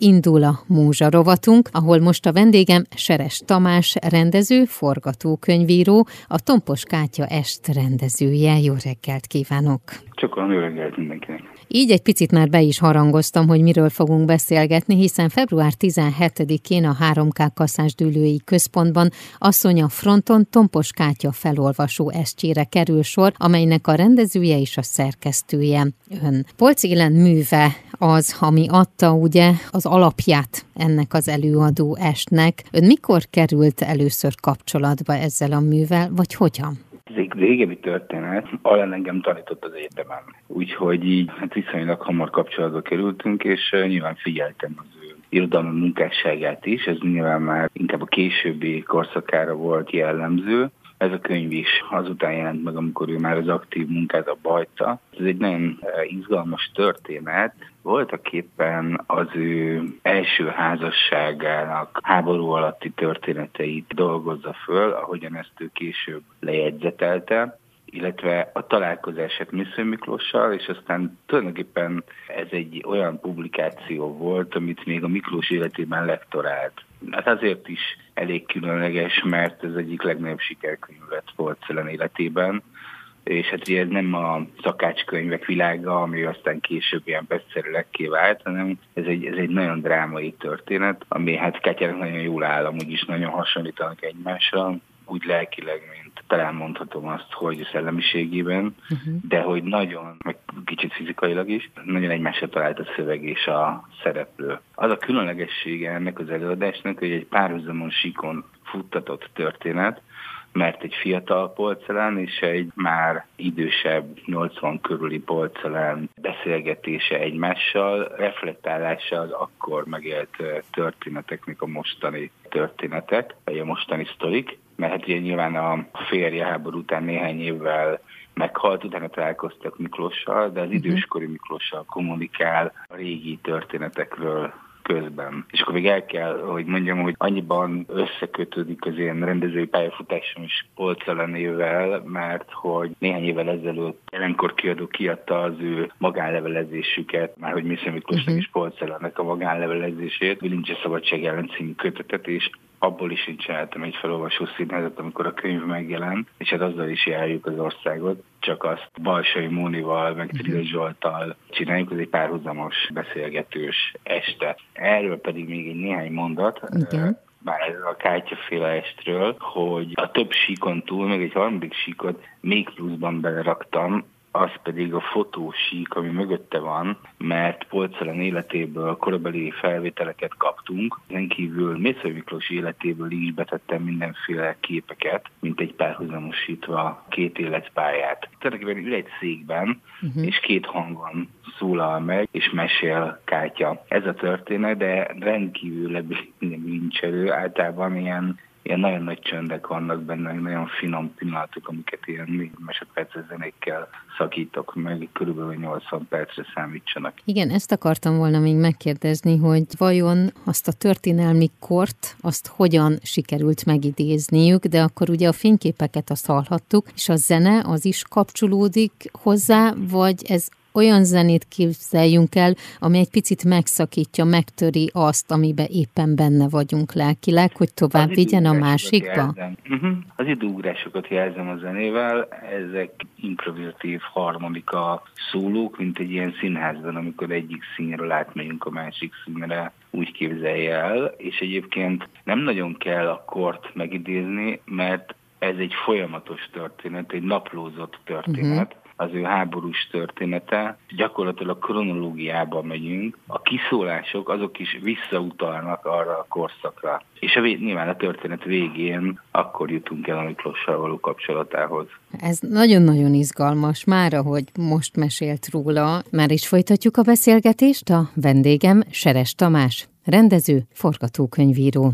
Indul a Múzsa rovatunk, ahol most a vendégem Seres Tamás rendező, forgatókönyvíró, a Tompos Kátya Est rendezője. Jó reggelt kívánok! Csak olyan jó reggelt mindenkinek! Így egy picit már be is harangoztam, hogy miről fogunk beszélgetni, hiszen február 17-én a 3K Kaszásdülői Központban Asszonya Fronton Tompos Kátya felolvasó estjére kerül sor, amelynek a rendezője és a szerkesztője ön. Polc Élen műve az, ami adta ugye az alapját ennek az előadó estnek. Ön mikor került először kapcsolatba ezzel a művel, vagy hogyan? Ez egy régebbi történet, Allen engem tanított az egyetemen. Úgyhogy így hát viszonylag hamar kapcsolatba kerültünk, és nyilván figyeltem az ő irodalmi munkásságát is, ez nyilván már inkább a későbbi korszakára volt jellemző. Ez a könyv is azután jelent meg, amikor ő már az aktív munkát abba hagyta. Ez egy nagyon izgalmas történet, voltak éppen az ő első házasságának háború alatti történeteit dolgozza föl, ahogyan ezt ő később lejegyzetelte illetve a találkozását Műsző Miklóssal, és aztán tulajdonképpen ez egy olyan publikáció volt, amit még a Miklós életében lektorált. Hát azért is elég különleges, mert ez egyik legnagyobb sikerkönyv lett Polcelen életében, és hát ugye ez nem a szakácskönyvek világa, ami aztán később ilyen bestsellerekké vált, hanem ez egy, ez egy nagyon drámai történet, ami hát Katyának nagyon jól áll, amúgy is nagyon hasonlítanak egymásra, úgy lelkileg, mint talán mondhatom azt, hogy szellemiségében, uh-huh. de hogy nagyon, meg kicsit fizikailag is, nagyon egymásra talált a szöveg és a szereplő. Az a különlegessége ennek az előadásnak, hogy egy párhuzamon síkon futtatott történet, mert egy fiatal polcelán és egy már idősebb, 80 körüli polcelán beszélgetése egymással, reflektálása az akkor megélt történeteknek a mostani történetek, vagy a mostani sztorik, mert hát ugye nyilván a férje háború után néhány évvel meghalt, utána találkoztak Miklóssal, de az mhm. időskori Miklóssal kommunikál a régi történetekről közben. És akkor még el kell, hogy mondjam, hogy annyiban összekötődik az én rendezői pályafutásom is Polcelenével, mert hogy néhány évvel ezelőtt jelenkor kiadó kiadta az ő magánlevelezésüket, már hogy Missza Miklósnak uh-huh. és Polcelenek a magánlevelezését, Bilincse Szabadság ellen című kötetet, és abból is én csináltam egy felolvasó színházat, amikor a könyv megjelent, és hát azzal is járjuk az országot, csak azt Balsai Mónival, meg mhm. Zsoltal csináljuk, ez egy párhuzamos beszélgetős este. Erről pedig még egy néhány mondat. Igen már ez a kártyaféle estről, hogy a több síkon túl, még egy harmadik síkot még pluszban beleraktam, az pedig a fotósík, ami mögötte van, mert Polcelen életéből korabeli felvételeket kaptunk. Ezen kívül Mésző Miklós életéből is betettem mindenféle képeket, mint egy párhuzamosítva két életpályát. Tulajdonképpen ül egy székben, uh-huh. és két hangon szólal meg, és mesél Kátya. Ez a történet, de rendkívül lincselő, általában ilyen ilyen nagyon nagy csöndek vannak benne, nagyon finom pillanatok, amiket ilyen másodperces zenékkel szakítok meg, körülbelül 80 percre számítsanak. Igen, ezt akartam volna még megkérdezni, hogy vajon azt a történelmi kort, azt hogyan sikerült megidézniük, de akkor ugye a fényképeket azt hallhattuk, és a zene az is kapcsolódik hozzá, vagy ez olyan zenét képzeljünk el, ami egy picit megszakítja, megtöri azt, amiben éppen benne vagyunk lelkileg, hogy tovább az vigyen a másikba? Uh-huh. Az időugrásokat jelzem a zenével, ezek improvizatív harmonika szólók, mint egy ilyen színházban, amikor egyik színről átmegyünk a másik színre, úgy képzelje el, és egyébként nem nagyon kell a kort megidézni, mert ez egy folyamatos történet, egy naplózott történet, uh-huh az ő háborús története. Gyakorlatilag kronológiában megyünk. A kiszólások azok is visszautalnak arra a korszakra. És a nyilván a történet végén akkor jutunk el a Miklossal való kapcsolatához. Ez nagyon-nagyon izgalmas már, ahogy most mesélt róla. Már is folytatjuk a beszélgetést. A vendégem Seres Tamás, rendező, forgatókönyvíró.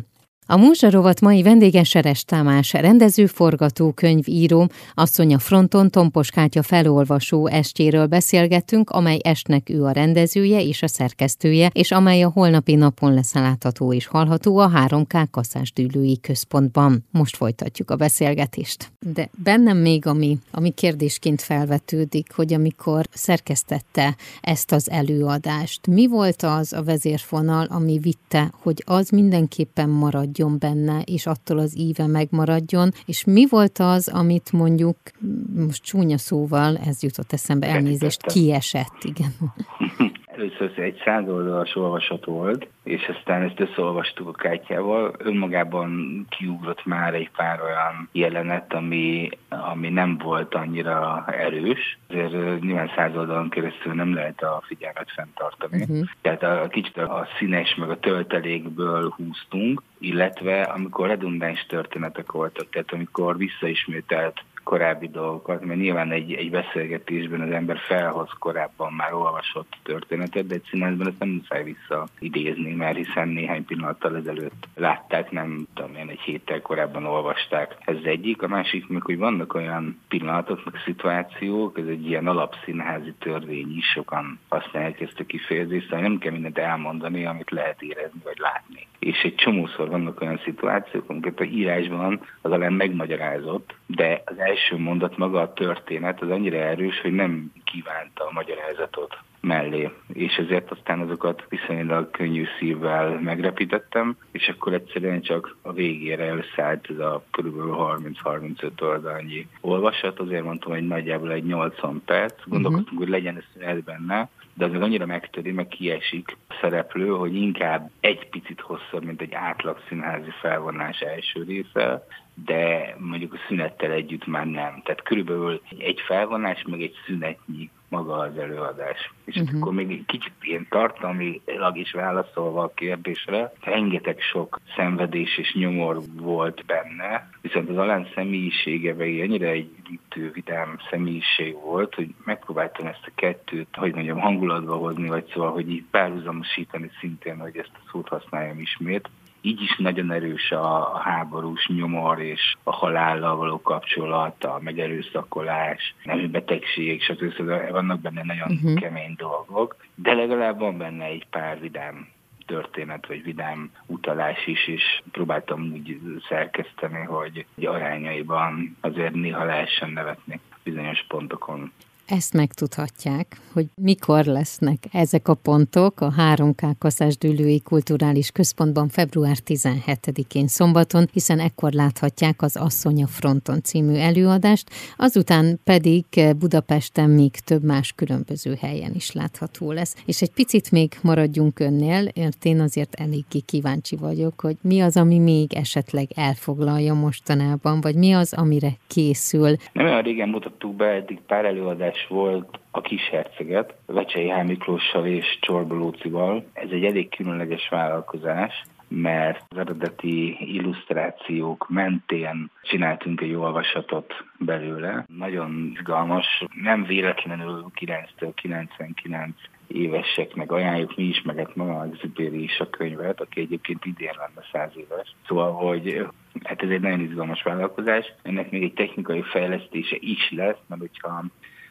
A Múzsarovat mai vendége Seres Tamás, rendező, forgatókönyvíró, asszony a fronton Tompos Kátya felolvasó estjéről beszélgettünk, amely estnek ő a rendezője és a szerkesztője, és amely a holnapi napon lesz látható és hallható a 3K kasszásdűlői központban. Most folytatjuk a beszélgetést. De bennem még ami, ami kérdésként felvetődik, hogy amikor szerkesztette ezt az előadást, mi volt az a vezérfonal, ami vitte, hogy az mindenképpen maradjon benne, és attól az íve megmaradjon, és mi volt az, amit mondjuk, most csúnya szóval, ez jutott eszembe, elnézést, kiesett, igen. Először egy száz oldalas olvasat volt, és aztán ezt összeolvastuk a kártyával. Önmagában kiugrott már egy pár olyan jelenet, ami, ami nem volt annyira erős. Ezért nyilván száz oldalon keresztül nem lehet a figyelmet fenntartani. Uh-huh. Tehát a, a kicsit a színes meg a töltelékből húztunk, illetve amikor redundáns történetek voltak, tehát amikor visszaismételt korábbi dolgokat, mert nyilván egy, egy beszélgetésben az ember felhoz korábban már olvasott történetet, de egy színezben ezt nem muszáj visszaidézni, mert hiszen néhány pillanattal ezelőtt látták, nem tudom én, egy héttel korábban olvasták. Ez egyik. A másik meg, hogy vannak olyan pillanatok, meg szituációk, ez egy ilyen alapszínházi törvény is, sokan használják ezt a kifejezést, szóval nem kell mindent elmondani, amit lehet érezni vagy látni. És egy csomószor vannak olyan szituációk, amiket a írásban az alán megmagyarázott, de az első mondat maga a történet az annyira erős, hogy nem kívánta a magyarázatot mellé, és ezért aztán azokat viszonylag könnyű szívvel megrepítettem, és akkor egyszerűen csak a végére összeállt ez a kb. 30-35 oldalnyi olvasat, azért mondtam, hogy nagyjából egy 80 perc, gondolkodtunk, uh-huh. hogy legyen ez szünet benne, de az meg annyira megtöri, meg kiesik a szereplő, hogy inkább egy picit hosszabb, mint egy átlag színházi felvonás első része, de mondjuk a szünettel együtt már nem. Tehát körülbelül egy felvonás, meg egy szünetnyi maga az előadás. És uh-huh. akkor még egy kicsit ilyen tartalmilag is válaszolva a kérdésre, rengeteg sok szenvedés és nyomor volt benne, viszont az Alán személyisége vagy ennyire egy üdítő, vidám személyiség volt, hogy megpróbáltam ezt a kettőt, hogy mondjam, hangulatba hozni, vagy szóval, hogy így párhuzamosítani szintén, hogy ezt a szót használjam ismét, így is nagyon erős a háborús nyomor és a halállal való kapcsolat, a megerőszakolás, nemű betegség, stb. Vannak benne nagyon uh-huh. kemény dolgok, de legalább van benne egy pár vidám történet, vagy vidám utalás is, és próbáltam úgy szerkeszteni, hogy arányaiban azért néha lehessen nevetni bizonyos pontokon. Ezt megtudhatják, hogy mikor lesznek ezek a pontok a 3K Kaszásdülői Kulturális Központban február 17-én szombaton, hiszen ekkor láthatják az Asszonya Fronton című előadást, azután pedig Budapesten még több más különböző helyen is látható lesz. És egy picit még maradjunk önnél, mert én azért eléggé kíváncsi vagyok, hogy mi az, ami még esetleg elfoglalja mostanában, vagy mi az, amire készül. Nem olyan régen mutattuk be eddig pár előadás is volt a kis herceget, Vecsei H. Miklóssal és Csorba Lócival. Ez egy elég különleges vállalkozás, mert az eredeti illusztrációk mentén csináltunk egy olvasatot belőle. Nagyon izgalmas, nem véletlenül 9-től 99 éveseknek ajánljuk mi is, meg hát maga Exupéry is a könyvet, aki egyébként idén lenne száz éves. Szóval, hogy hát ez egy nagyon izgalmas vállalkozás. Ennek még egy technikai fejlesztése is lesz, mert hogyha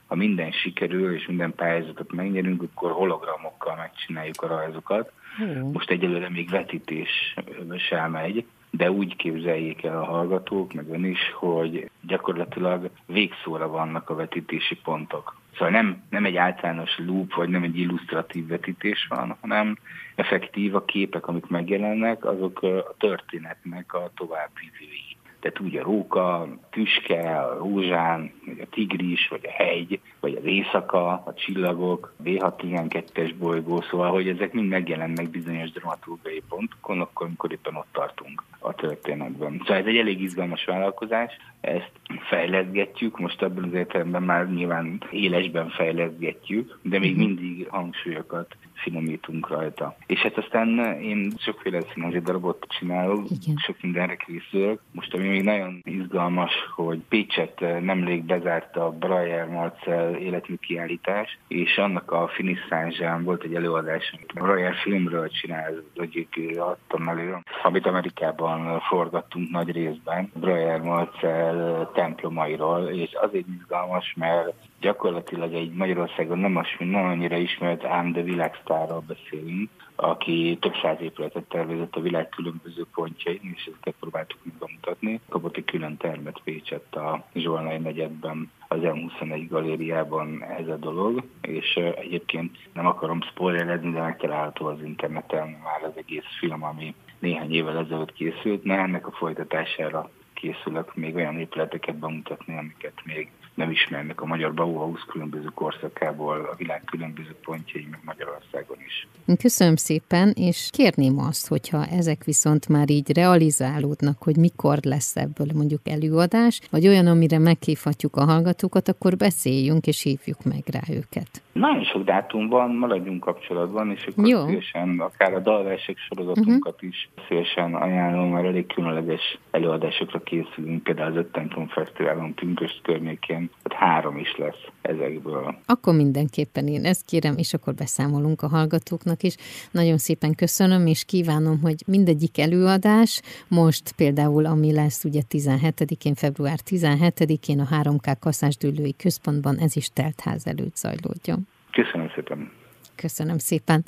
ha minden sikerül, és minden pályázatot megnyerünk, akkor hologramokkal megcsináljuk a rajzokat. Hmm. Most egyelőre még vetítés sem megy, de úgy képzeljék el a hallgatók, meg ön is, hogy gyakorlatilag végszóra vannak a vetítési pontok. Szóval nem, nem egy általános loop, vagy nem egy illusztratív vetítés van, hanem effektív a képek, amik megjelennek, azok a történetnek a továbbvívői tehát úgy a róka, tüske, a rózsán, vagy a tigris, vagy a hegy, vagy az éjszaka, a csillagok, a B612-es bolygó, szóval, hogy ezek mind megjelennek bizonyos dramaturgiai pontokon, akkor, amikor éppen ott tartunk a történetben. Szóval ez egy elég izgalmas vállalkozás, ezt fejleszgetjük, most ebben az értelemben már nyilván élesben fejleszgetjük, de még mhm. mindig hangsúlyokat finomítunk rajta. És hát aztán én sokféle színházi darabot csinálok, Igen. sok mindenre készülök. Most ami még nagyon izgalmas, hogy Pécset nemrég bezárta a Breyer Marcel életmű kiállítás, és annak a finisszázsán volt egy előadás, amit a Breyer filmről csinál, hogy adtam elő, amit Amerikában forgattunk nagy részben, Breyer Marcel templomairól, és azért izgalmas, mert gyakorlatilag egy Magyarországon nem, az, nem annyira ismert, ám de világsztárral beszélünk, aki több száz épületet tervezett a világ különböző pontjain, és ezeket próbáltuk meg bemutatni. Kapott egy külön termet Pécsett a Zsolnai negyedben, az M21 galériában ez a dolog, és egyébként nem akarom spoilerezni, de megtalálható az interneten már az egész film, ami néhány évvel ezelőtt készült, mert ennek a folytatására készülök még olyan épületeket bemutatni, amiket még nem ismernek a magyar Bauhaus különböző korszakából, a világ különböző pontjai, meg Magyarországon is. Köszönöm szépen, és kérném azt, hogyha ezek viszont már így realizálódnak, hogy mikor lesz ebből mondjuk előadás, vagy olyan, amire meghívhatjuk a hallgatókat, akkor beszéljünk és hívjuk meg rá őket. Nagyon sok dátum van, maradjunk kapcsolatban, és akkor Jó. szívesen, akár a dalversek sorozatunkat uh-huh. is szívesen ajánlom, mert elég különleges előadásokra készülünk, például az Öt Templom Fesztiválon Pünköst környékén, tehát három is lesz ezekből. Akkor mindenképpen én ezt kérem, és akkor beszámolunk a hallgatóknak is. Nagyon szépen köszönöm, és kívánom, hogy mindegyik előadás, most például, ami lesz ugye 17-én, február 17-én a 3K Kaszásdülői Központban, ez is teltház előtt zajlódjon. Köszönöm szépen. Köszönöm szépen.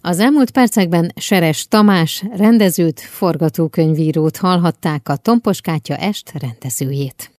Az elmúlt percekben Seres Tamás rendezőt, forgatókönyvírót hallhatták a Tomposkátya Est rendezőjét.